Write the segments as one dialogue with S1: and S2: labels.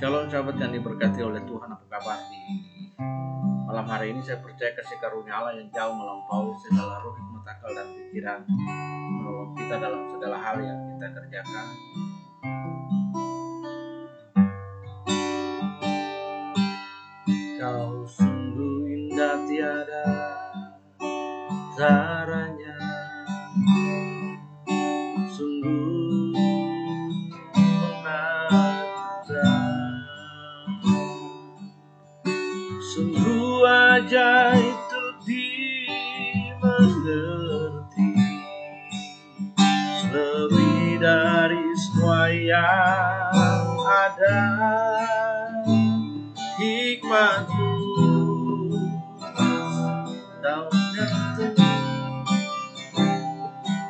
S1: Shalom sahabat yang diberkati oleh Tuhan apa kabar? Di malam hari ini saya percaya kasih karunia Allah yang jauh melampaui segala roh hikmat akal dan pikiran. Menolong kita dalam segala hal yang kita kerjakan. Kau sungguh indah tiada caranya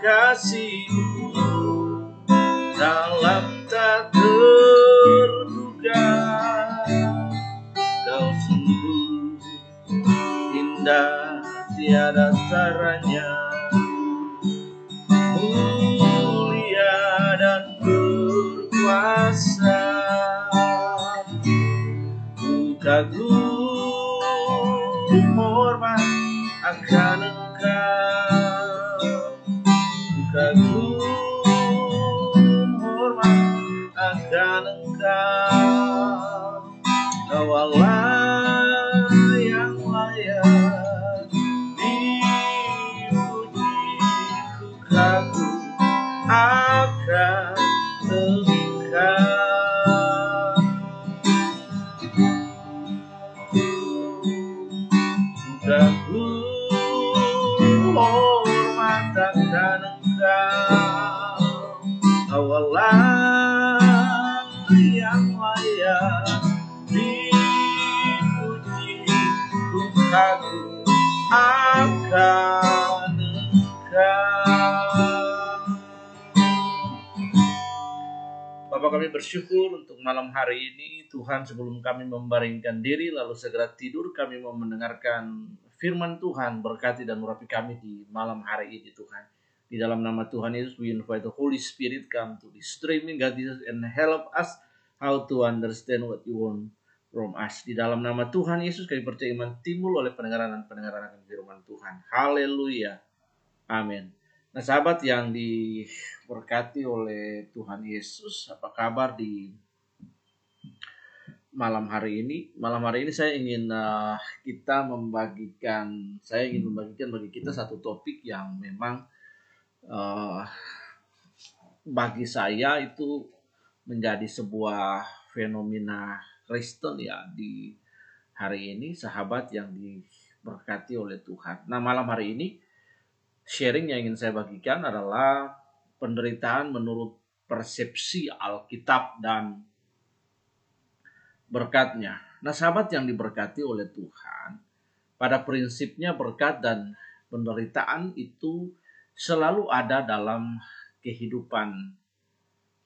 S1: kasihmu dalam tak terduga. Kau sungguh indah tiada taranya Ku kagum akan Bapak kami bersyukur untuk malam hari ini Tuhan sebelum kami membaringkan diri lalu segera tidur kami mau mendengarkan firman Tuhan berkati dan urapi kami di malam hari ini Tuhan. Di dalam nama Tuhan Yesus we invite the Holy Spirit come to the streaming God Jesus and help us how to understand what you want from us. Di dalam nama Tuhan Yesus kami percaya iman timbul oleh pendengaran dan pendengaran akan firman Tuhan. Haleluya. Amin. Nah sahabat yang diberkati oleh Tuhan Yesus, apa kabar di malam hari ini? Malam hari ini saya ingin uh, kita membagikan, saya ingin membagikan bagi kita satu topik yang memang uh, bagi saya itu menjadi sebuah fenomena Kristen ya di hari ini, sahabat yang diberkati oleh Tuhan. Nah malam hari ini sharing yang ingin saya bagikan adalah penderitaan menurut persepsi Alkitab dan berkatnya. Nah, sahabat yang diberkati oleh Tuhan, pada prinsipnya berkat dan penderitaan itu selalu ada dalam kehidupan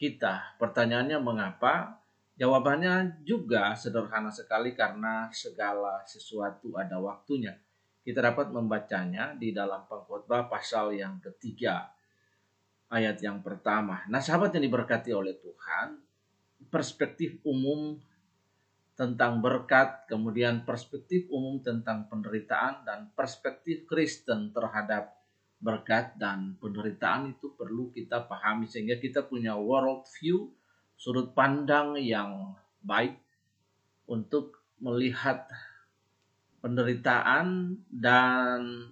S1: kita. Pertanyaannya mengapa? Jawabannya juga sederhana sekali karena segala sesuatu ada waktunya. Kita dapat membacanya di dalam pengkhotbah pasal yang ketiga ayat yang pertama. Nah, sahabat yang diberkati oleh Tuhan, perspektif umum tentang berkat, kemudian perspektif umum tentang penderitaan dan perspektif Kristen terhadap berkat dan penderitaan itu perlu kita pahami sehingga kita punya world view, sudut pandang yang baik untuk melihat penderitaan dan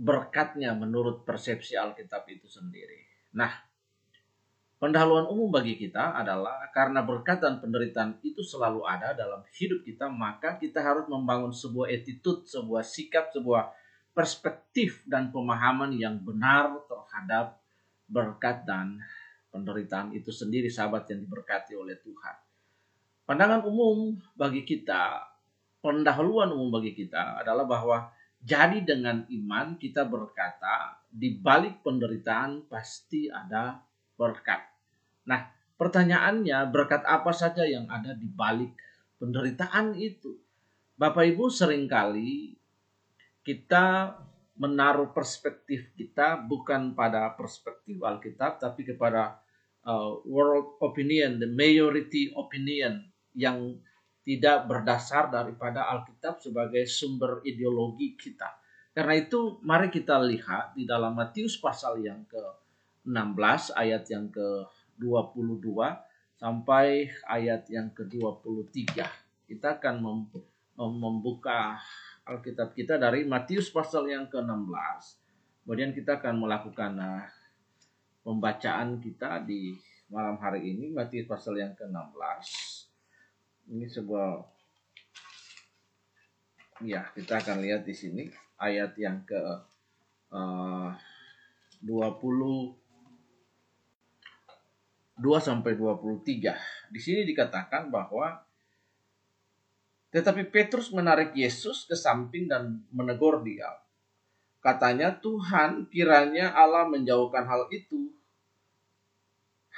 S1: berkatnya menurut persepsi Alkitab itu sendiri. Nah, pendahuluan umum bagi kita adalah karena berkat dan penderitaan itu selalu ada dalam hidup kita, maka kita harus membangun sebuah attitude, sebuah sikap, sebuah perspektif dan pemahaman yang benar terhadap berkat dan penderitaan itu sendiri, sahabat yang diberkati oleh Tuhan. Pandangan umum bagi kita, pendahuluan umum bagi kita adalah bahwa jadi dengan iman kita berkata di balik penderitaan pasti ada berkat. Nah, pertanyaannya berkat apa saja yang ada di balik penderitaan itu? Bapak Ibu sering kali kita menaruh perspektif kita bukan pada perspektif Alkitab tapi kepada uh, world opinion, the majority opinion yang tidak berdasar daripada Alkitab sebagai sumber ideologi kita. Karena itu mari kita lihat di dalam Matius pasal yang ke-16 ayat yang ke-22 sampai ayat yang ke-23. Kita akan membuka Alkitab kita dari Matius pasal yang ke-16. Kemudian kita akan melakukan uh, pembacaan kita di malam hari ini Matius pasal yang ke-16. Ini sebuah ya, kita akan lihat di sini ayat yang ke uh, 20 2 sampai 23. Di sini dikatakan bahwa tetapi Petrus menarik Yesus ke samping dan menegur dia. Katanya, Tuhan kiranya Allah menjauhkan hal itu.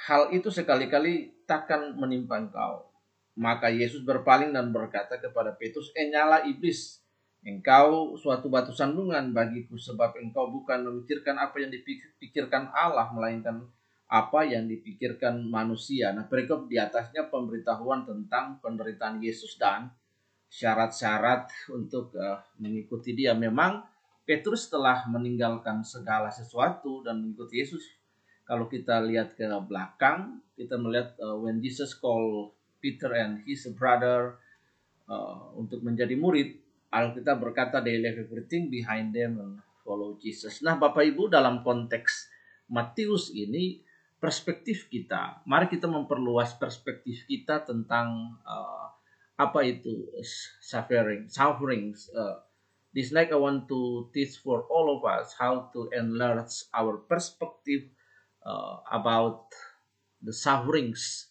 S1: Hal itu sekali-kali takkan menimpa engkau. Maka Yesus berpaling dan berkata kepada Petrus, Enyala iblis, engkau suatu batu sandungan bagiku sebab engkau bukan memikirkan apa yang dipikirkan Allah, melainkan apa yang dipikirkan manusia. Nah, perikop di atasnya pemberitahuan tentang penderitaan Yesus dan syarat-syarat untuk uh, mengikuti dia. Memang Petrus telah meninggalkan segala sesuatu dan mengikuti Yesus. Kalau kita lihat ke belakang, kita melihat uh, when Jesus call Peter and his brother uh, untuk menjadi murid, Alkitab berkata they left everything behind them and follow Jesus. Nah, Bapak Ibu dalam konteks Matius ini perspektif kita, mari kita memperluas perspektif kita tentang uh, apa itu suffering, sufferings, uh, This night I want to teach for all of us how to enlarge our perspective uh, about the sufferings.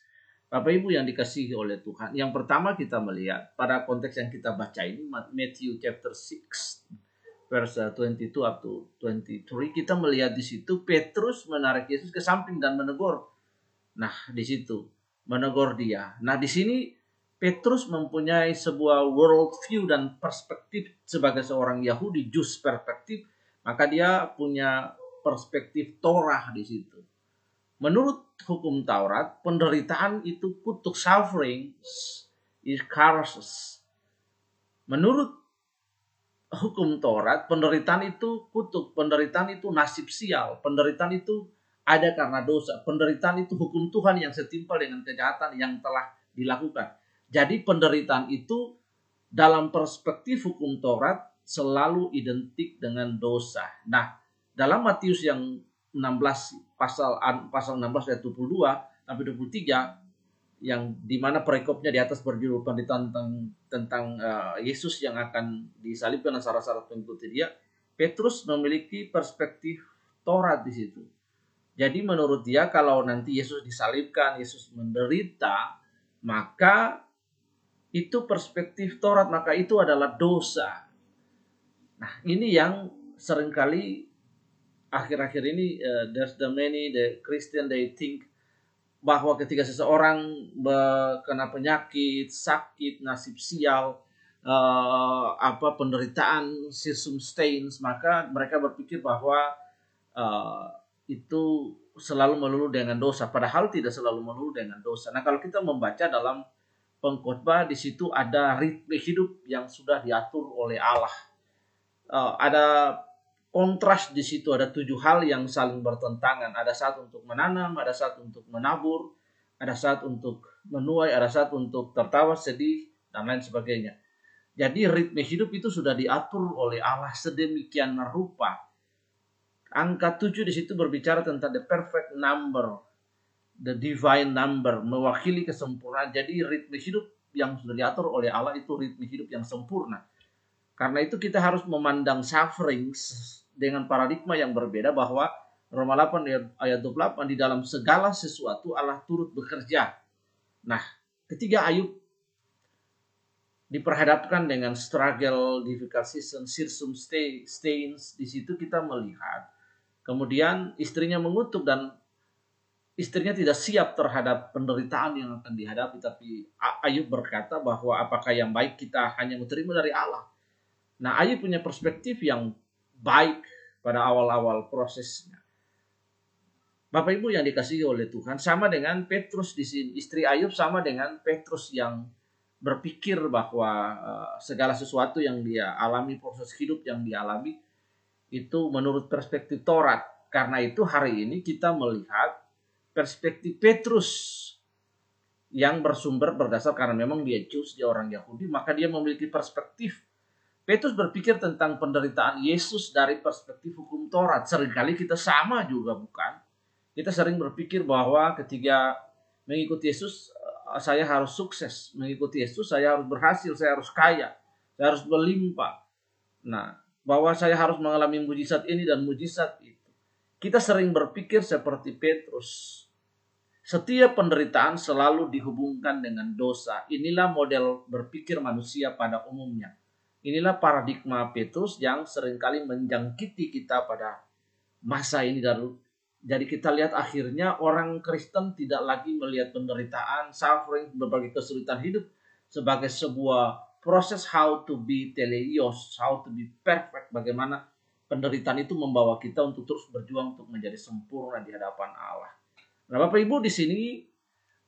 S1: Bapak Ibu yang dikasihi oleh Tuhan. Yang pertama kita melihat pada konteks yang kita baca ini Matthew chapter 6 verse 22 up to 23 kita melihat di situ Petrus menarik Yesus ke samping dan menegur. Nah, di situ menegur dia. Nah, di sini Petrus mempunyai sebuah world view dan perspektif sebagai seorang Yahudi, jus perspektif, maka dia punya perspektif Torah di situ. Menurut hukum Taurat, penderitaan itu kutuk suffering is curses. Menurut hukum Taurat, penderitaan itu kutuk, penderitaan itu nasib sial, penderitaan itu ada karena dosa, penderitaan itu hukum Tuhan yang setimpal dengan kejahatan yang telah dilakukan. Jadi penderitaan itu dalam perspektif hukum Taurat selalu identik dengan dosa. Nah, dalam Matius yang 16 pasal pasal 16 ayat 22 sampai 23 yang di mana perikopnya di atas berjudul penderitaan tentang tentang uh, Yesus yang akan disalibkan dan syarat-syarat pengikuti dia, Petrus memiliki perspektif Taurat di situ. Jadi menurut dia kalau nanti Yesus disalibkan, Yesus menderita, maka itu perspektif Taurat maka itu adalah dosa. Nah, ini yang sering kali akhir-akhir ini uh, there's the many the Christian they think bahwa ketika seseorang kena penyakit, sakit, nasib sial, uh, apa penderitaan sisum stains, maka mereka berpikir bahwa uh, itu selalu melulu dengan dosa, padahal tidak selalu melulu dengan dosa. Nah, kalau kita membaca dalam pengkhotbah di situ ada ritme hidup yang sudah diatur oleh Allah. Uh, ada kontras di situ ada tujuh hal yang saling bertentangan. Ada saat untuk menanam, ada saat untuk menabur, ada saat untuk menuai, ada saat untuk tertawa, sedih dan lain sebagainya. Jadi ritme hidup itu sudah diatur oleh Allah sedemikian rupa. Angka tujuh di situ berbicara tentang the perfect number the divine number, mewakili kesempurnaan. Jadi ritme hidup yang sudah diatur oleh Allah itu ritme hidup yang sempurna. Karena itu kita harus memandang suffering dengan paradigma yang berbeda bahwa Roma 8 ayat 28 di dalam segala sesuatu Allah turut bekerja. Nah, ketika Ayub diperhadapkan dengan struggle, difficult season, sirsum stains, di situ kita melihat kemudian istrinya mengutuk dan istrinya tidak siap terhadap penderitaan yang akan dihadapi tapi Ayub berkata bahwa apakah yang baik kita hanya menerima dari Allah. Nah, Ayub punya perspektif yang baik pada awal-awal prosesnya. Bapak Ibu yang dikasihi oleh Tuhan sama dengan Petrus di sini, istri Ayub sama dengan Petrus yang berpikir bahwa uh, segala sesuatu yang dia alami, proses hidup yang dialami itu menurut perspektif Taurat. Karena itu hari ini kita melihat perspektif Petrus yang bersumber berdasar karena memang dia Jews, dia orang Yahudi, maka dia memiliki perspektif. Petrus berpikir tentang penderitaan Yesus dari perspektif hukum Taurat. Seringkali kita sama juga bukan? Kita sering berpikir bahwa ketika mengikuti Yesus eh, saya harus sukses, mengikuti Yesus saya harus berhasil, saya harus kaya, saya harus berlimpah. Nah, bahwa saya harus mengalami mujizat ini dan mujizat itu. Kita sering berpikir seperti Petrus. Setiap penderitaan selalu dihubungkan dengan dosa. Inilah model berpikir manusia pada umumnya. Inilah paradigma Petrus yang sering kali menjangkiti kita pada masa ini dan jadi kita lihat akhirnya orang Kristen tidak lagi melihat penderitaan, suffering, berbagai kesulitan hidup sebagai sebuah proses how to be teleios, how to be perfect, bagaimana penderitaan itu membawa kita untuk terus berjuang untuk menjadi sempurna di hadapan Allah. Nah, Bapak Ibu di sini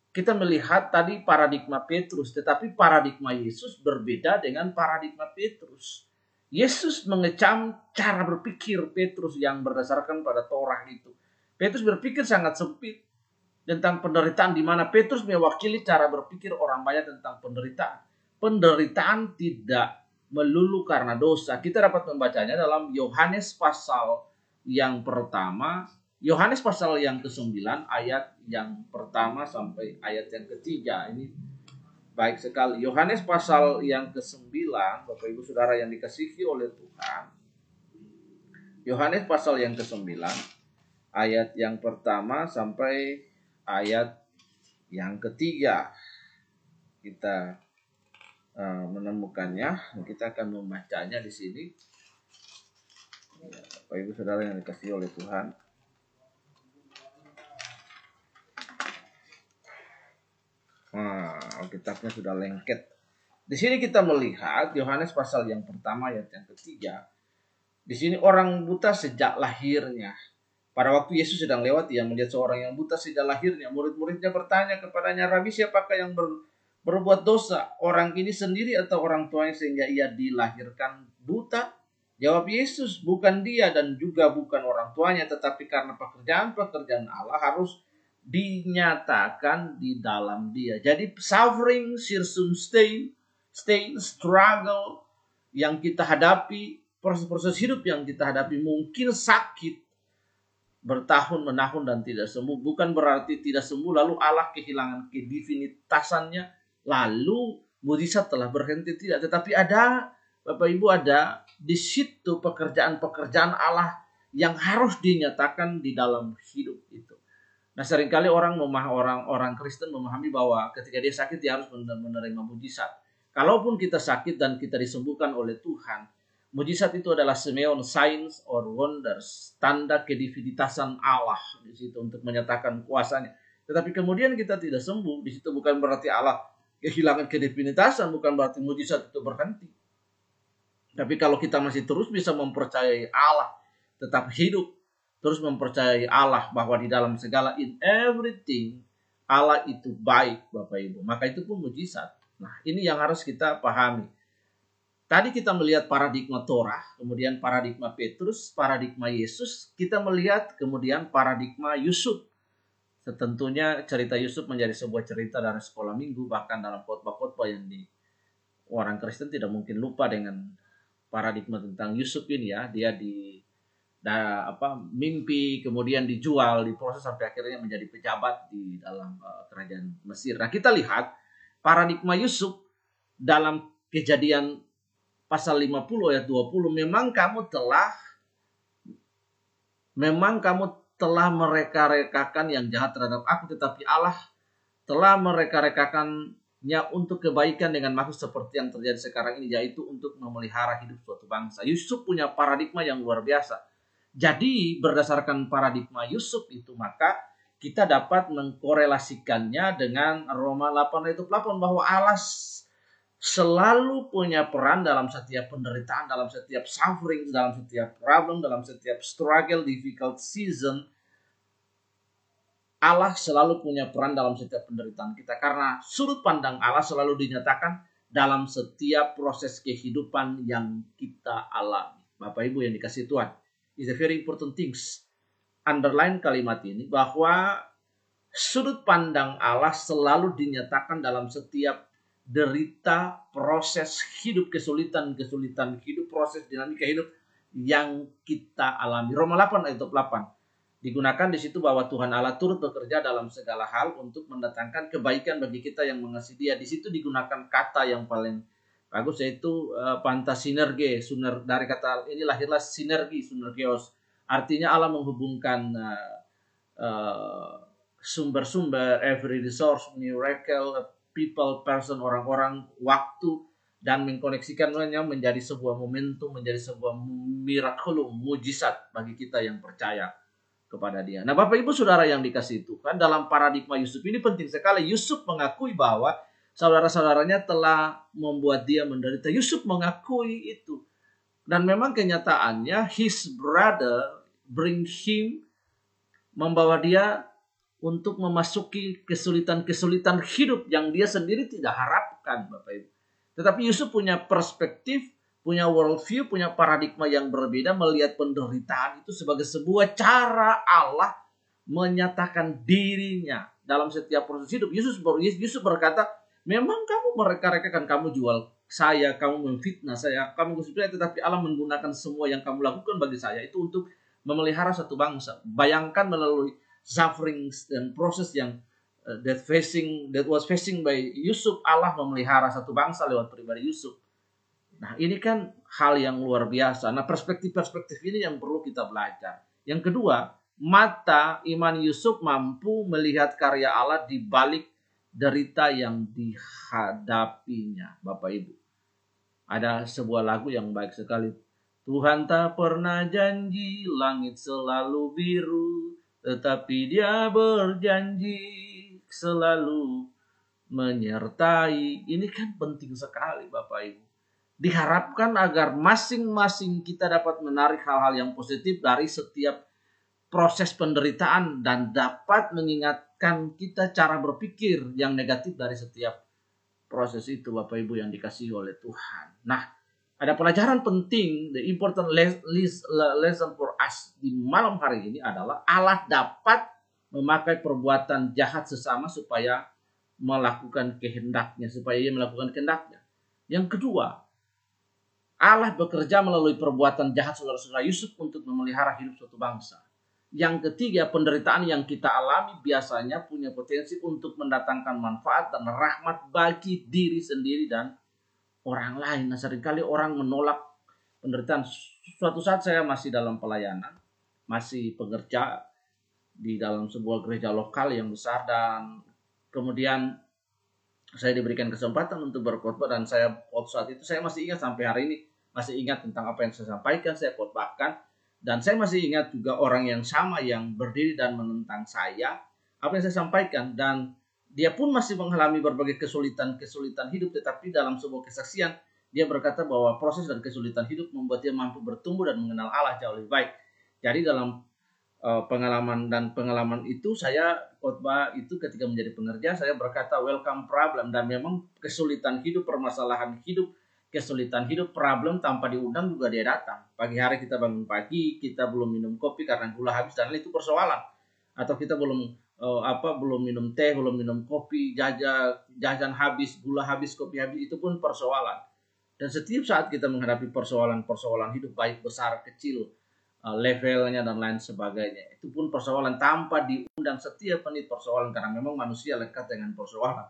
S1: kita melihat tadi paradigma Petrus, tetapi paradigma Yesus berbeda dengan paradigma Petrus. Yesus mengecam cara berpikir Petrus yang berdasarkan pada Torah itu. Petrus berpikir sangat sempit tentang penderitaan di mana Petrus mewakili cara berpikir orang banyak tentang penderitaan. Penderitaan tidak melulu karena dosa. Kita dapat membacanya dalam Yohanes pasal yang pertama, Yohanes pasal yang ke-9 ayat yang pertama sampai ayat yang ketiga. Ini baik sekali. Yohanes pasal yang ke-9, Bapak Ibu Saudara yang dikasihi oleh Tuhan. Yohanes pasal yang ke-9 ayat yang pertama sampai ayat yang ketiga. Kita uh, menemukannya. Kita akan membacanya di sini. Ya, Bapak Ibu Saudara yang dikasih oleh Tuhan. Nah, Alkitabnya sudah lengket. Di sini kita melihat Yohanes pasal yang pertama ayat yang ketiga. Di sini orang buta sejak lahirnya. Pada waktu Yesus sedang lewat, ia melihat seorang yang buta sejak lahirnya. Murid-muridnya bertanya kepadanya, Rabi siapakah yang ber, berbuat dosa orang ini sendiri atau orang tuanya sehingga ia dilahirkan buta? Jawab Yesus, bukan dia dan juga bukan orang tuanya, tetapi karena pekerjaan-pekerjaan Allah harus dinyatakan di dalam dia. Jadi suffering, sirsum stain, struggle yang kita hadapi, proses-proses hidup yang kita hadapi mungkin sakit bertahun-menahun dan tidak sembuh. Bukan berarti tidak sembuh lalu Allah kehilangan kedivinitasannya lalu mujizat telah berhenti tidak tetapi ada Bapak Ibu ada di situ pekerjaan-pekerjaan Allah yang harus dinyatakan di dalam hidup itu. Nah sering kali orang memah orang orang Kristen memahami bahwa ketika dia sakit dia harus menerima mujizat. Kalaupun kita sakit dan kita disembuhkan oleh Tuhan, mujizat itu adalah semeon signs or wonders, tanda kedivinitasan Allah di situ untuk menyatakan kuasanya. Tetapi kemudian kita tidak sembuh, di situ bukan berarti Allah kehilangan kedefinitasan bukan berarti mujizat itu berhenti. Tapi kalau kita masih terus bisa mempercayai Allah, tetap hidup, terus mempercayai Allah bahwa di dalam segala in everything Allah itu baik Bapak Ibu. Maka itu pun mujizat. Nah ini yang harus kita pahami. Tadi kita melihat paradigma Torah, kemudian paradigma Petrus, paradigma Yesus, kita melihat kemudian paradigma Yusuf. Tentunya cerita Yusuf menjadi sebuah cerita dari sekolah minggu bahkan dalam khotbah-khotbah yang di orang Kristen tidak mungkin lupa dengan paradigma tentang Yusuf ini ya dia di da, apa mimpi kemudian dijual diproses sampai akhirnya menjadi pejabat di dalam uh, kerajaan Mesir. Nah kita lihat paradigma Yusuf dalam kejadian pasal 50 ayat 20 memang kamu telah memang kamu telah mereka-rekakan yang jahat terhadap aku, tetapi Allah telah mereka-rekakannya untuk kebaikan dengan maksud seperti yang terjadi sekarang ini, yaitu untuk memelihara hidup suatu bangsa. Yusuf punya paradigma yang luar biasa. Jadi berdasarkan paradigma Yusuf itu maka kita dapat mengkorelasikannya dengan Roma 8 ayat 8 bahwa Allah selalu punya peran dalam setiap penderitaan, dalam setiap suffering, dalam setiap problem, dalam setiap struggle, difficult season. Allah selalu punya peran dalam setiap penderitaan kita karena sudut pandang Allah selalu dinyatakan dalam setiap proses kehidupan yang kita alami. Bapak Ibu yang dikasih Tuhan, is a very important things. Underline kalimat ini bahwa sudut pandang Allah selalu dinyatakan dalam setiap derita, proses hidup, kesulitan-kesulitan hidup, proses dinamika hidup yang kita alami. Roma 8 ayat 8 digunakan di situ bahwa Tuhan Allah turut bekerja dalam segala hal untuk mendatangkan kebaikan bagi kita yang mengasihi Dia. Di situ digunakan kata yang paling bagus yaitu uh, pantas sinergi, suner dari kata ini lahirlah sinergi, sinergios. Artinya Allah menghubungkan sumber-sumber, uh, uh, every resource, miracle, people, person, orang-orang, waktu dan mengkoneksikannya menjadi sebuah momentum, menjadi sebuah miracle, mujizat bagi kita yang percaya kepada dia. Nah, Bapak Ibu Saudara yang dikasih Tuhan, dalam paradigma Yusuf ini penting sekali. Yusuf mengakui bahwa saudara-saudaranya telah membuat dia menderita. Yusuf mengakui itu. Dan memang kenyataannya his brother bring him membawa dia untuk memasuki kesulitan-kesulitan hidup yang dia sendiri tidak harapkan Bapak Ibu. Tetapi Yusuf punya perspektif punya worldview, punya paradigma yang berbeda, melihat penderitaan itu sebagai sebuah cara Allah menyatakan dirinya dalam setiap proses hidup. Yesus, Yesus berkata, memang kamu mereka-rekakan, kamu jual saya, kamu memfitnah saya, kamu gosipnya, tetapi Allah menggunakan semua yang kamu lakukan bagi saya itu untuk memelihara satu bangsa. Bayangkan melalui suffering dan proses yang uh, that facing that was facing by Yusuf, Allah memelihara satu bangsa lewat pribadi Yusuf. Nah, ini kan hal yang luar biasa. Nah, perspektif-perspektif ini yang perlu kita belajar. Yang kedua, mata iman Yusuf mampu melihat karya Allah di balik derita yang dihadapinya, Bapak Ibu. Ada sebuah lagu yang baik sekali. Tuhan tak pernah janji langit selalu biru, tetapi dia berjanji selalu menyertai. Ini kan penting sekali Bapak Ibu diharapkan agar masing-masing kita dapat menarik hal-hal yang positif dari setiap proses penderitaan dan dapat mengingatkan kita cara berpikir yang negatif dari setiap proses itu Bapak Ibu yang dikasih oleh Tuhan. Nah, ada pelajaran penting, the important lesson for us di malam hari ini adalah Allah dapat memakai perbuatan jahat sesama supaya melakukan kehendaknya, supaya ia melakukan kehendaknya. Yang kedua, Allah bekerja melalui perbuatan jahat saudara-saudara Yusuf untuk memelihara hidup suatu bangsa. Yang ketiga, penderitaan yang kita alami biasanya punya potensi untuk mendatangkan manfaat dan rahmat bagi diri sendiri dan orang lain. Nah, sering kali orang menolak penderitaan. Suatu saat saya masih dalam pelayanan, masih pekerja di dalam sebuah gereja lokal yang besar dan kemudian saya diberikan kesempatan untuk berkhotbah dan saya waktu saat itu saya masih ingat sampai hari ini masih ingat tentang apa yang saya sampaikan saya khotbahkan dan saya masih ingat juga orang yang sama yang berdiri dan menentang saya apa yang saya sampaikan dan dia pun masih mengalami berbagai kesulitan-kesulitan hidup tetapi dalam sebuah kesaksian dia berkata bahwa proses dan kesulitan hidup membuat dia mampu bertumbuh dan mengenal Allah jauh lebih baik. Jadi dalam uh, pengalaman dan pengalaman itu saya khotbah itu ketika menjadi pengerja saya berkata welcome problem dan memang kesulitan hidup permasalahan hidup kesulitan hidup, problem tanpa diundang juga dia datang. Pagi hari kita bangun pagi, kita belum minum kopi karena gula habis dan itu persoalan. Atau kita belum uh, apa belum minum teh, belum minum kopi, jajan jajan habis, gula habis, kopi habis itu pun persoalan. Dan setiap saat kita menghadapi persoalan-persoalan hidup baik besar kecil uh, levelnya dan lain sebagainya, itu pun persoalan tanpa diundang setiap menit persoalan karena memang manusia lekat dengan persoalan.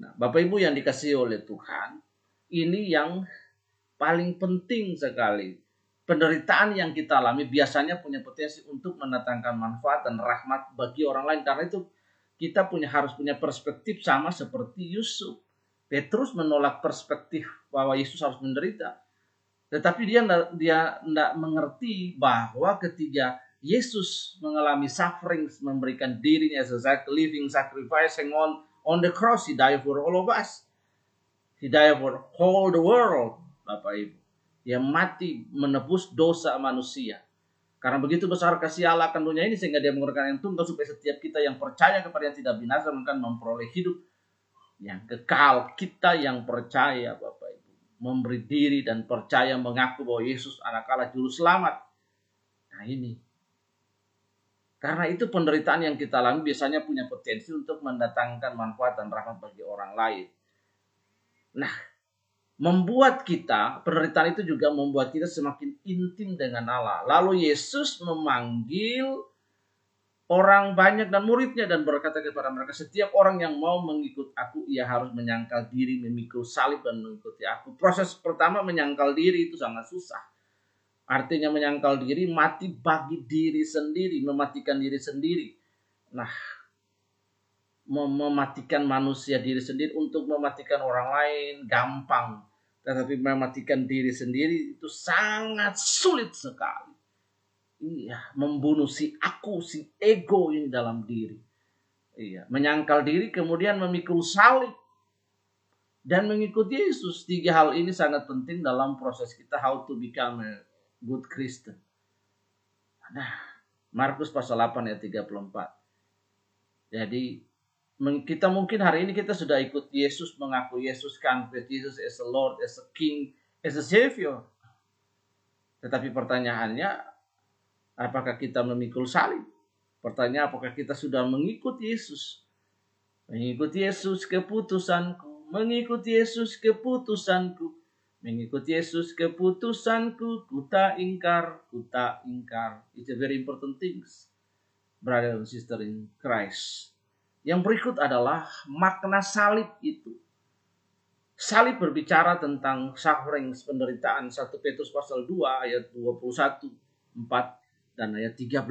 S1: Nah, Bapak Ibu yang dikasih oleh Tuhan, ini yang paling penting sekali. Penderitaan yang kita alami biasanya punya potensi untuk mendatangkan manfaat dan rahmat bagi orang lain. Karena itu kita punya harus punya perspektif sama seperti Yusuf. Petrus menolak perspektif bahwa Yesus harus menderita. Tetapi dia dia tidak mengerti bahwa ketika Yesus mengalami suffering, memberikan dirinya as a living sacrifice, hang on on the cross, he died for all of us. Hidayah for whole the world, Bapak Ibu. Yang mati menebus dosa manusia. Karena begitu besar kasih Allah akan dunia ini sehingga dia mengurangkan yang tunggal supaya setiap kita yang percaya kepada yang tidak binasa akan memperoleh hidup yang kekal. Kita yang percaya Bapak Ibu memberi diri dan percaya mengaku bahwa Yesus anak Allah juru selamat. Nah ini. Karena itu penderitaan yang kita alami biasanya punya potensi untuk mendatangkan manfaat dan rahmat bagi orang lain. Nah, membuat kita, penderitaan itu juga membuat kita semakin intim dengan Allah. Lalu Yesus memanggil orang banyak dan muridnya dan berkata kepada mereka, setiap orang yang mau mengikut aku, ia harus menyangkal diri, memikul salib dan mengikuti aku. Proses pertama menyangkal diri itu sangat susah. Artinya menyangkal diri, mati bagi diri sendiri, mematikan diri sendiri. Nah, mematikan manusia diri sendiri untuk mematikan orang lain gampang tetapi mematikan diri sendiri itu sangat sulit sekali. Iya, membunuh si aku, si ego ini dalam diri. Iya, menyangkal diri kemudian memikul salib dan mengikuti Yesus. Tiga hal ini sangat penting dalam proses kita how to become a good Christian. Nah, Markus pasal 8 ayat 34. Jadi kita mungkin hari ini kita sudah ikut Yesus, mengaku Yesus, confess Jesus as a Lord, as a King, as a Savior. Tetapi pertanyaannya, apakah kita memikul salib? Pertanyaan apakah kita sudah mengikuti Yesus? Mengikuti Yesus keputusanku, mengikuti Yesus keputusanku, mengikuti Yesus keputusanku, ku tak ingkar, ku tak ingkar. It's a very important things, brother and sister in Christ. Yang berikut adalah makna salib itu. Salib berbicara tentang suffering, penderitaan. 1 Petrus pasal 2 ayat 21, 4, dan ayat 13.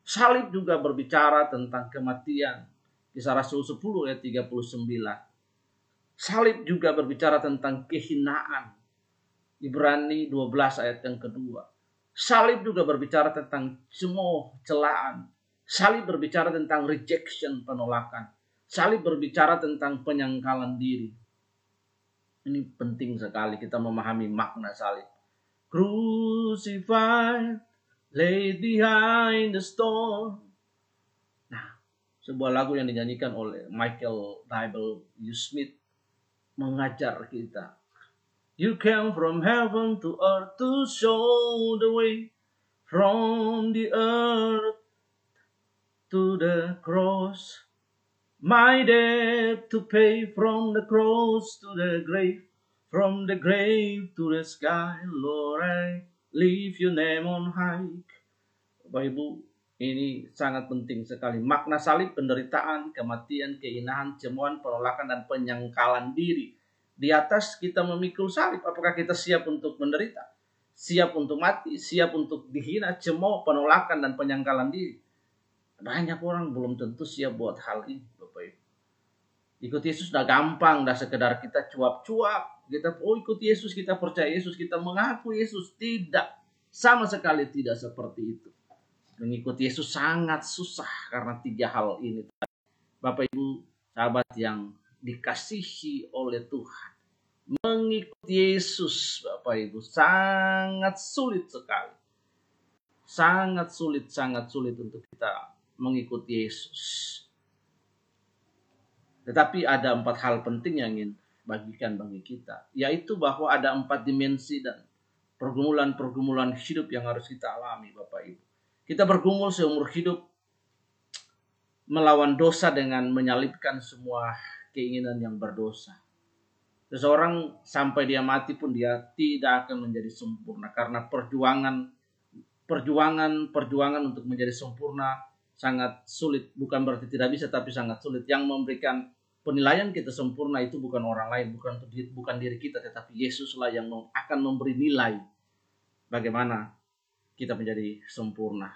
S1: Salib juga berbicara tentang kematian. Kisah Rasul 10 ayat 39. Salib juga berbicara tentang kehinaan. Ibrani 12 ayat yang kedua. Salib juga berbicara tentang semua celaan, Salib berbicara tentang rejection, penolakan. Salib berbicara tentang penyangkalan diri. Ini penting sekali kita memahami makna salib. Crucified, laid behind the stone. Nah, sebuah lagu yang dinyanyikan oleh Michael W. Smith mengajar kita. You came from heaven to earth to show the way from the earth to the cross. My debt to pay from the cross to the grave, from the grave to the sky, Lord, I leave your name on high. Bapak Ibu, ini sangat penting sekali. Makna salib, penderitaan, kematian, keinahan, cemuan, penolakan, dan penyangkalan diri. Di atas kita memikul salib, apakah kita siap untuk menderita? Siap untuk mati, siap untuk dihina, cemooh, penolakan, dan penyangkalan diri. Banyak orang belum tentu siap buat hal ini, Bapak Ibu. Ikut Yesus udah gampang, udah sekedar kita cuap-cuap. Kita, oh ikut Yesus, kita percaya Yesus, kita mengaku Yesus. Tidak, sama sekali tidak seperti itu. Mengikuti Yesus sangat susah karena tiga hal ini. Bapak Ibu, sahabat yang dikasihi oleh Tuhan. Mengikuti Yesus, Bapak Ibu, sangat sulit sekali. Sangat sulit, sangat sulit untuk kita mengikuti Yesus. Tetapi ada empat hal penting yang ingin bagikan bagi kita, yaitu bahwa ada empat dimensi dan pergumulan-pergumulan hidup yang harus kita alami, Bapak Ibu. Kita bergumul seumur hidup melawan dosa dengan menyalipkan semua keinginan yang berdosa. Seseorang sampai dia mati pun dia tidak akan menjadi sempurna karena perjuangan perjuangan perjuangan untuk menjadi sempurna sangat sulit, bukan berarti tidak bisa tapi sangat sulit. Yang memberikan penilaian kita sempurna itu bukan orang lain, bukan bukan diri kita, tetapi Yesuslah yang akan memberi nilai bagaimana kita menjadi sempurna.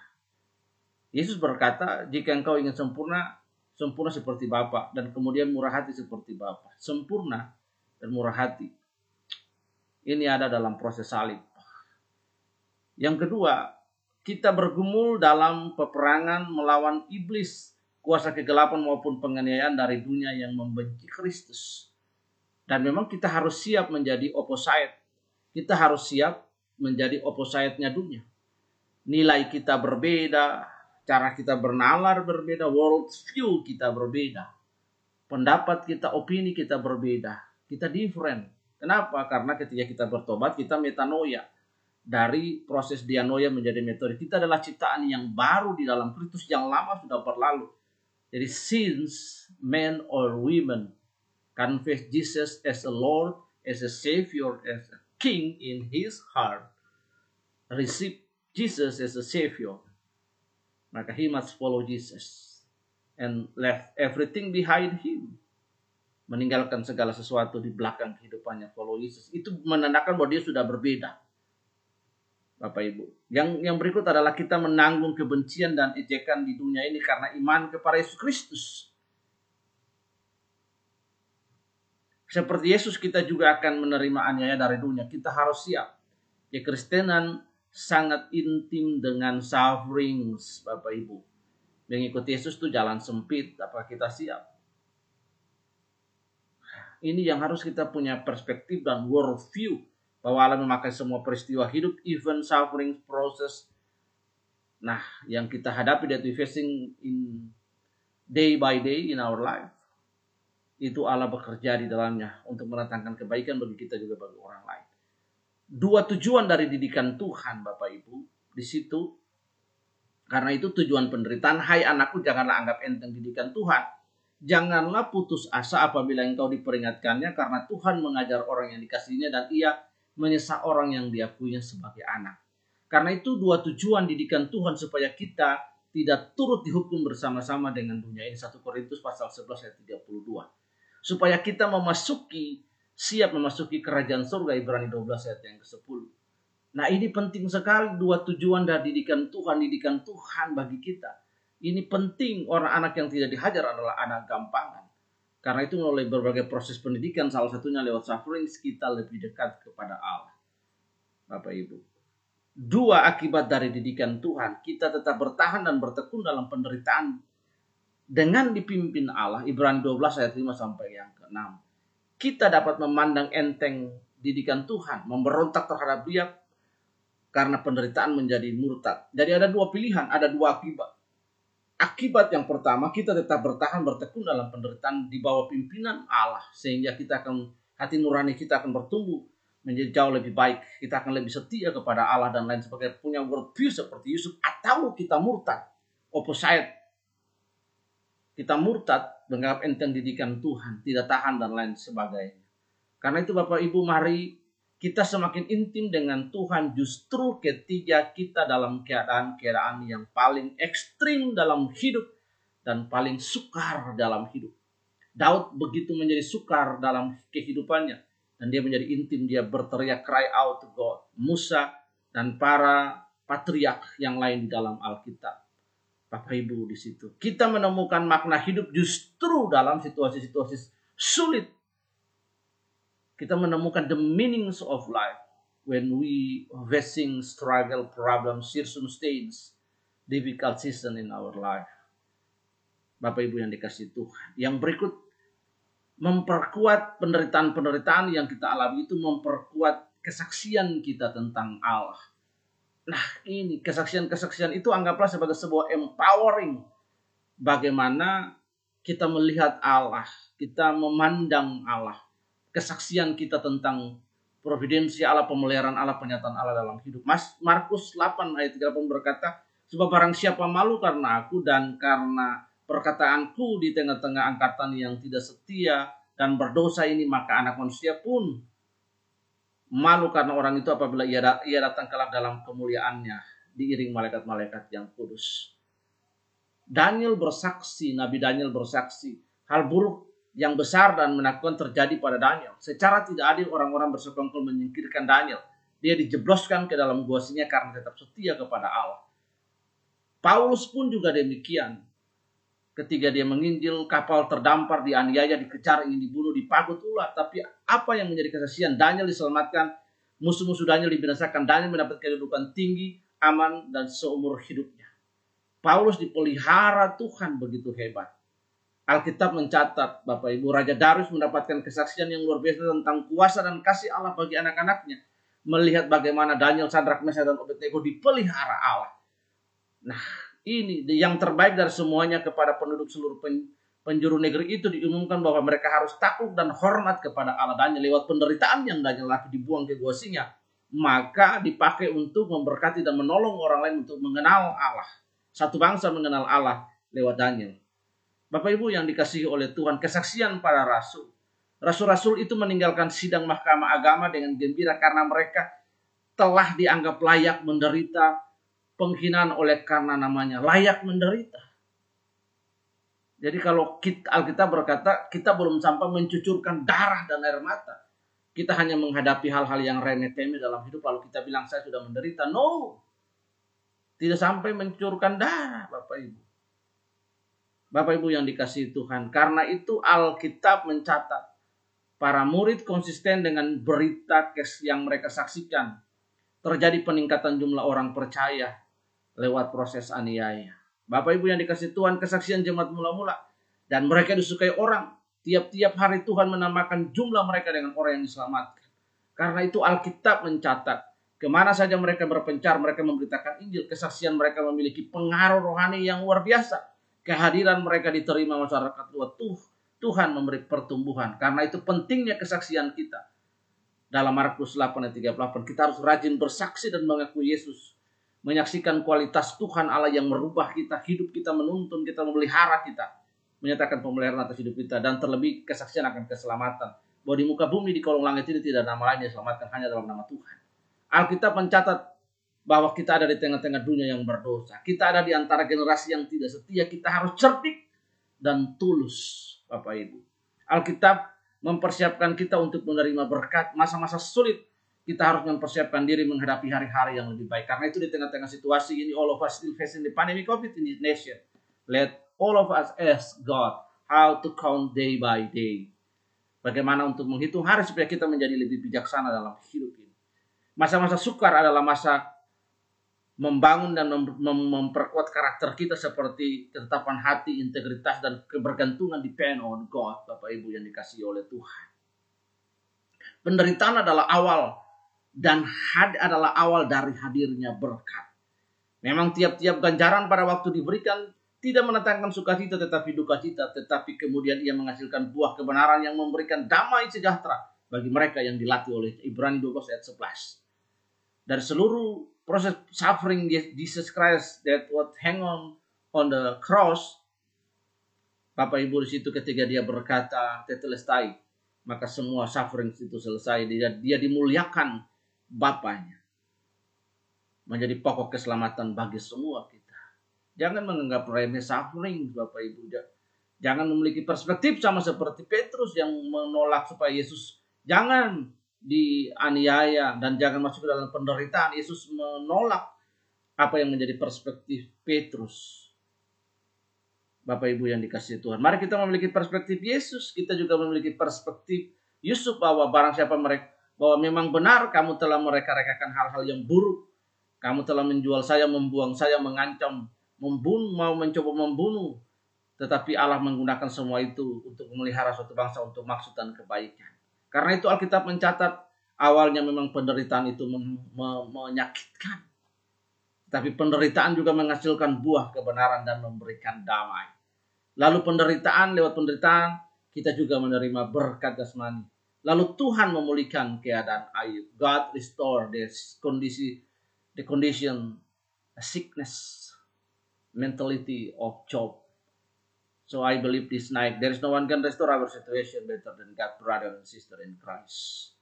S1: Yesus berkata, jika engkau ingin sempurna, sempurna seperti Bapa dan kemudian murah hati seperti Bapa. Sempurna dan murah hati. Ini ada dalam proses salib. Yang kedua, kita bergumul dalam peperangan melawan iblis, kuasa kegelapan maupun penganiayaan dari dunia yang membenci Kristus. Dan memang kita harus siap menjadi opposite. Kita harus siap menjadi opposite-nya dunia. nilai kita berbeda, cara kita bernalar berbeda, world view kita berbeda. Pendapat kita, opini kita berbeda. Kita different. Kenapa? Karena ketika kita bertobat, kita metanoia. Dari proses dianoia menjadi metode. Kita adalah ciptaan yang baru di dalam Kristus yang lama sudah berlalu. Jadi since men or women confess Jesus as a Lord, as a Savior, as a King in his heart, receive Jesus as a Savior, maka he must follow Jesus and left everything behind him. Meninggalkan segala sesuatu di belakang kehidupannya follow Jesus. Itu menandakan bahwa dia sudah berbeda. Bapak Ibu. Yang yang berikut adalah kita menanggung kebencian dan ejekan di dunia ini karena iman kepada Yesus Kristus. Seperti Yesus kita juga akan menerima aniaya dari dunia. Kita harus siap. Ya Kristenan sangat intim dengan sufferings Bapak Ibu. Mengikuti Yesus itu jalan sempit, apa kita siap? Ini yang harus kita punya perspektif dan world view bahwa Allah memakai semua peristiwa hidup, even suffering process. Nah, yang kita hadapi that we facing in day by day in our life, itu Allah bekerja di dalamnya untuk mendatangkan kebaikan bagi kita juga bagi orang lain. Dua tujuan dari didikan Tuhan Bapak Ibu di situ. Karena itu tujuan penderitaan hai anakku janganlah anggap enteng didikan Tuhan. Janganlah putus asa apabila engkau diperingatkannya karena Tuhan mengajar orang yang dikasihnya dan ia menyesal orang yang diakuinya sebagai anak karena itu dua tujuan didikan Tuhan supaya kita tidak turut dihukum bersama-sama dengan dunia ini 1 Korintus pasal 11 ayat 32 supaya kita memasuki siap memasuki kerajaan surga Ibrani 12 ayat yang ke-10. Nah ini penting sekali dua tujuan dari didikan Tuhan, didikan Tuhan bagi kita. Ini penting orang anak yang tidak dihajar adalah anak gampangan. Karena itu melalui berbagai proses pendidikan, salah satunya lewat suffering, kita lebih dekat kepada Allah. Bapak Ibu. Dua akibat dari didikan Tuhan, kita tetap bertahan dan bertekun dalam penderitaan dengan dipimpin Allah. Ibrani 12 ayat 5 sampai yang ke-6 kita dapat memandang enteng didikan Tuhan, memberontak terhadap dia karena penderitaan menjadi murtad. Jadi ada dua pilihan, ada dua akibat. Akibat yang pertama, kita tetap bertahan bertekun dalam penderitaan di bawah pimpinan Allah sehingga kita akan hati nurani kita akan bertumbuh menjadi jauh lebih baik. Kita akan lebih setia kepada Allah dan lain sebagainya. Punya worldview seperti Yusuf atau kita murtad. Opposite. Kita murtad menganggap enteng didikan Tuhan, tidak tahan dan lain sebagainya. Karena itu Bapak Ibu mari kita semakin intim dengan Tuhan justru ketika kita dalam keadaan-keadaan yang paling ekstrim dalam hidup dan paling sukar dalam hidup. Daud begitu menjadi sukar dalam kehidupannya dan dia menjadi intim dia berteriak cry out to God. Musa dan para patriark yang lain di dalam Alkitab Bapak Ibu di situ. Kita menemukan makna hidup justru dalam situasi-situasi sulit. Kita menemukan the meanings of life when we facing struggle, problems, circumstances, difficult season in our life. Bapak Ibu yang dikasih Tuhan. Yang berikut memperkuat penderitaan-penderitaan yang kita alami itu memperkuat kesaksian kita tentang Allah Nah ini kesaksian-kesaksian itu anggaplah sebagai sebuah empowering. Bagaimana kita melihat Allah, kita memandang Allah. Kesaksian kita tentang providensi Allah, pemeliharaan Allah, penyataan Allah dalam hidup. Mas Markus 8 ayat 38 berkata, Sebab barang siapa malu karena aku dan karena perkataanku di tengah-tengah angkatan yang tidak setia dan berdosa ini, maka anak manusia pun Malu karena orang itu apabila ia, ia datang kelak dalam kemuliaannya diiring malaikat-malaikat yang kudus. Daniel bersaksi, Nabi Daniel bersaksi, hal buruk yang besar dan menakutkan terjadi pada Daniel. Secara tidak adil orang-orang bersekongkol menyingkirkan Daniel. Dia dijebloskan ke dalam gua karena tetap setia kepada Allah. Paulus pun juga demikian. Ketika dia menginjil, kapal terdampar, dianiaya, dikejar, ingin dibunuh, dipagut ular. Tapi apa yang menjadi kesaksian? Daniel diselamatkan, musuh-musuh Daniel dibinasakan, Daniel mendapat kehidupan tinggi, aman, dan seumur hidupnya. Paulus dipelihara Tuhan begitu hebat. Alkitab mencatat, Bapak Ibu, Raja Darius mendapatkan kesaksian yang luar biasa tentang kuasa dan kasih Allah bagi anak-anaknya. Melihat bagaimana Daniel, Sadrak, Mesa, dan Obednego dipelihara Allah Nah, ini yang terbaik dari semuanya kepada penduduk seluruh penjuru negeri itu diumumkan bahwa mereka harus takut dan hormat kepada Allah dan lewat penderitaan yang Daniel lagi dibuang ke gua singa maka dipakai untuk memberkati dan menolong orang lain untuk mengenal Allah. Satu bangsa mengenal Allah lewat Daniel. Bapak Ibu yang dikasihi oleh Tuhan, kesaksian para rasul. Rasul-rasul itu meninggalkan sidang mahkamah agama dengan gembira karena mereka telah dianggap layak menderita penghinaan oleh karena namanya layak menderita. Jadi kalau kita, Alkitab berkata kita belum sampai mencucurkan darah dan air mata kita hanya menghadapi hal-hal yang remeh temeh dalam hidup lalu kita bilang saya sudah menderita. No. Tidak sampai mencurkan darah Bapak Ibu. Bapak Ibu yang dikasih Tuhan. Karena itu Alkitab mencatat para murid konsisten dengan berita kes yang mereka saksikan. Terjadi peningkatan jumlah orang percaya lewat proses aniaya. Bapak Ibu yang dikasih Tuhan kesaksian jemaat mula-mula dan mereka disukai orang Tiap-tiap hari Tuhan menambahkan jumlah mereka dengan orang yang diselamatkan. Karena itu Alkitab mencatat ke mana saja mereka berpencar, mereka memberitakan Injil. Kesaksian mereka memiliki pengaruh rohani yang luar biasa. Kehadiran mereka diterima masyarakat luar tuh Tuhan memberi pertumbuhan. Karena itu pentingnya kesaksian kita. Dalam Markus 8 ayat 38 kita harus rajin bersaksi dan mengaku Yesus. Menyaksikan kualitas Tuhan Allah yang merubah kita, hidup kita menuntun kita, memelihara kita menyatakan pemeliharaan atas hidup kita dan terlebih kesaksian akan keselamatan bahwa di muka bumi di kolong langit ini tidak ada nama lain yang diselamatkan hanya dalam nama Tuhan. Alkitab mencatat bahwa kita ada di tengah-tengah dunia yang berdosa. Kita ada di antara generasi yang tidak setia. Kita harus cerdik dan tulus, Bapak Ibu. Alkitab mempersiapkan kita untuk menerima berkat masa-masa sulit. Kita harus mempersiapkan diri menghadapi hari-hari yang lebih baik. Karena itu di tengah-tengah situasi ini, all of us still facing the pandemic COVID in this nation. Let all of us ask God how to count day by day. Bagaimana untuk menghitung hari supaya kita menjadi lebih bijaksana dalam hidup ini. Masa-masa sukar adalah masa membangun dan mem memperkuat karakter kita seperti ketetapan hati, integritas, dan kebergantungan depend on God, Bapak Ibu yang dikasih oleh Tuhan. Penderitaan adalah awal dan had adalah awal dari hadirnya berkat. Memang tiap-tiap ganjaran pada waktu diberikan tidak mendatangkan sukacita tetapi duka cita, tetapi kemudian ia menghasilkan buah kebenaran yang memberikan damai sejahtera bagi mereka yang dilatih oleh Ibrani 12 ayat 11. Dari seluruh proses suffering Jesus Christ that what hang on on the cross, Bapak Ibu di situ ketika dia berkata tetelestai, maka semua suffering itu selesai. Dia, dia dimuliakan Bapaknya. Menjadi pokok keselamatan bagi semua kita. Jangan menganggap remeh suffering Bapak Ibu. Jangan memiliki perspektif sama seperti Petrus yang menolak supaya Yesus jangan dianiaya dan jangan masuk ke dalam penderitaan. Yesus menolak apa yang menjadi perspektif Petrus. Bapak Ibu yang dikasih Tuhan. Mari kita memiliki perspektif Yesus. Kita juga memiliki perspektif Yusuf bahwa barang siapa mereka bahwa memang benar kamu telah mereka-rekakan hal-hal yang buruk. Kamu telah menjual saya, membuang saya, mengancam membunuh, mau mencoba membunuh. Tetapi Allah menggunakan semua itu untuk memelihara suatu bangsa untuk maksud dan kebaikan. Karena itu Alkitab mencatat awalnya memang penderitaan itu menyakitkan. Tapi penderitaan juga menghasilkan buah kebenaran dan memberikan damai. Lalu penderitaan lewat penderitaan kita juga menerima berkat jasmani. Lalu Tuhan memulihkan keadaan Ayub. God restore this kondisi the condition a sickness mentality of Job. So I believe this night there is no one can restore our situation better than God, brother and sister in Christ.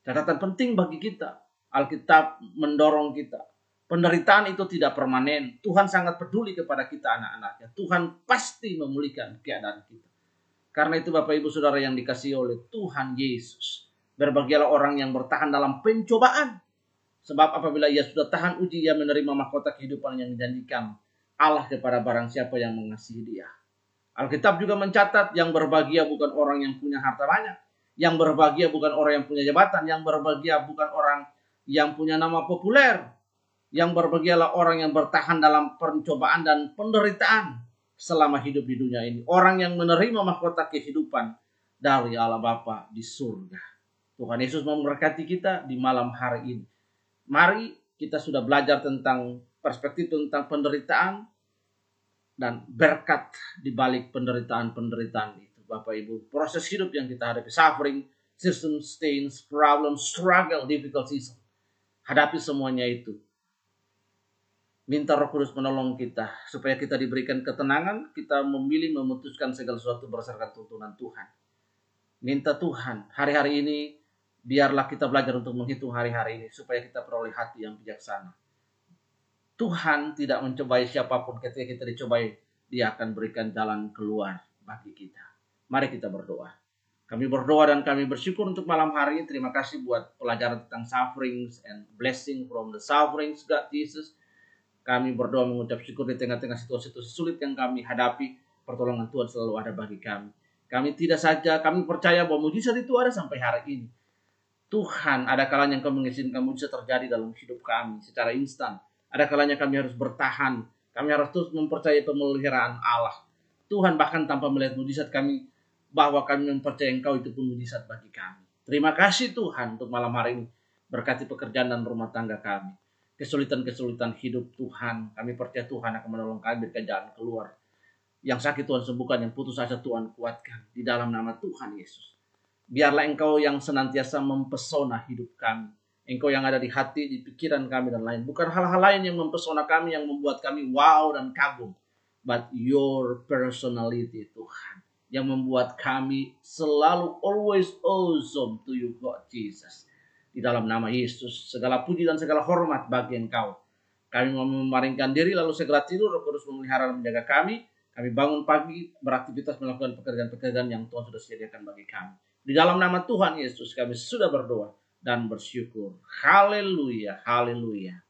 S1: Catatan penting bagi kita, Alkitab mendorong kita. Penderitaan itu tidak permanen. Tuhan sangat peduli kepada kita anak-anaknya. Tuhan pasti memulihkan keadaan kita. Karena itu Bapak Ibu Saudara yang dikasih oleh Tuhan Yesus. Berbahagialah orang yang bertahan dalam pencobaan. Sebab apabila ia sudah tahan uji, ia menerima mahkota kehidupan yang dijanjikan Allah kepada barang siapa yang mengasihi dia. Alkitab juga mencatat yang berbahagia bukan orang yang punya harta banyak. Yang berbahagia bukan orang yang punya jabatan. Yang berbahagia bukan orang yang punya nama populer. Yang berbahagialah orang yang bertahan dalam pencobaan dan penderitaan selama hidup di dunia ini. Orang yang menerima mahkota kehidupan dari Allah Bapa di surga. Tuhan Yesus memberkati kita di malam hari ini. Mari kita sudah belajar tentang perspektif tentang penderitaan dan berkat di balik penderitaan-penderitaan itu. Bapak Ibu, proses hidup yang kita hadapi, suffering, circumstance, problem, struggle, difficulties. Hadapi semuanya itu. Minta roh kudus menolong kita, supaya kita diberikan ketenangan, kita memilih memutuskan segala sesuatu berdasarkan tuntunan Tuhan. Minta Tuhan, hari-hari ini, biarlah kita belajar untuk menghitung hari-hari ini, supaya kita peroleh hati yang bijaksana Tuhan tidak mencobai siapa pun ketika kita dicobai, dia akan berikan jalan keluar bagi kita. Mari kita berdoa. Kami berdoa dan kami bersyukur untuk malam hari ini. Terima kasih buat pelajaran tentang sufferings and blessing from the sufferings, God Jesus. Kami berdoa mengucap syukur di tengah-tengah situasi-situasi sulit yang kami hadapi. Pertolongan Tuhan selalu ada bagi kami. Kami tidak saja, kami percaya bahwa mujizat itu ada sampai hari ini. Tuhan ada kalanya yang kau mengizinkan mujizat terjadi dalam hidup kami secara instan ada kalanya kami harus bertahan. Kami harus terus mempercayai pemeliharaan Allah. Tuhan bahkan tanpa melihat mujizat kami bahwa kami mempercayai Engkau itu pun mujizat bagi kami. Terima kasih Tuhan untuk malam hari ini. Berkati pekerjaan dan rumah tangga kami. Kesulitan-kesulitan hidup Tuhan. Kami percaya Tuhan akan menolong kami berikan jalan keluar. Yang sakit Tuhan sembuhkan, yang putus asa Tuhan kuatkan. Di dalam nama Tuhan Yesus. Biarlah Engkau yang senantiasa mempesona hidup kami Engkau yang ada di hati, di pikiran kami dan lain. Bukan hal-hal lain yang mempesona kami, yang membuat kami wow dan kagum. But your personality Tuhan. Yang membuat kami selalu always awesome to you God Jesus. Di dalam nama Yesus, segala puji dan segala hormat bagi engkau. Kami mau memaringkan diri lalu segera tidur, kudus memelihara dan menjaga kami. Kami bangun pagi, beraktivitas melakukan pekerjaan-pekerjaan yang Tuhan sudah sediakan bagi kami. Di dalam nama Tuhan Yesus kami sudah berdoa dan bersyukur. Haleluya, haleluya.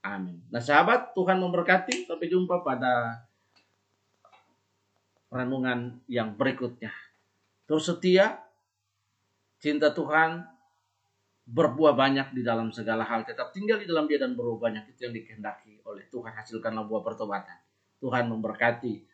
S1: Amin. Nah sahabat, Tuhan memberkati. Sampai jumpa pada renungan yang berikutnya. Terus setia, cinta Tuhan, berbuah banyak di dalam segala hal. Tetap tinggal di dalam dia dan berbuah banyak. Itu yang dikehendaki oleh Tuhan. Hasilkanlah buah pertobatan. Tuhan memberkati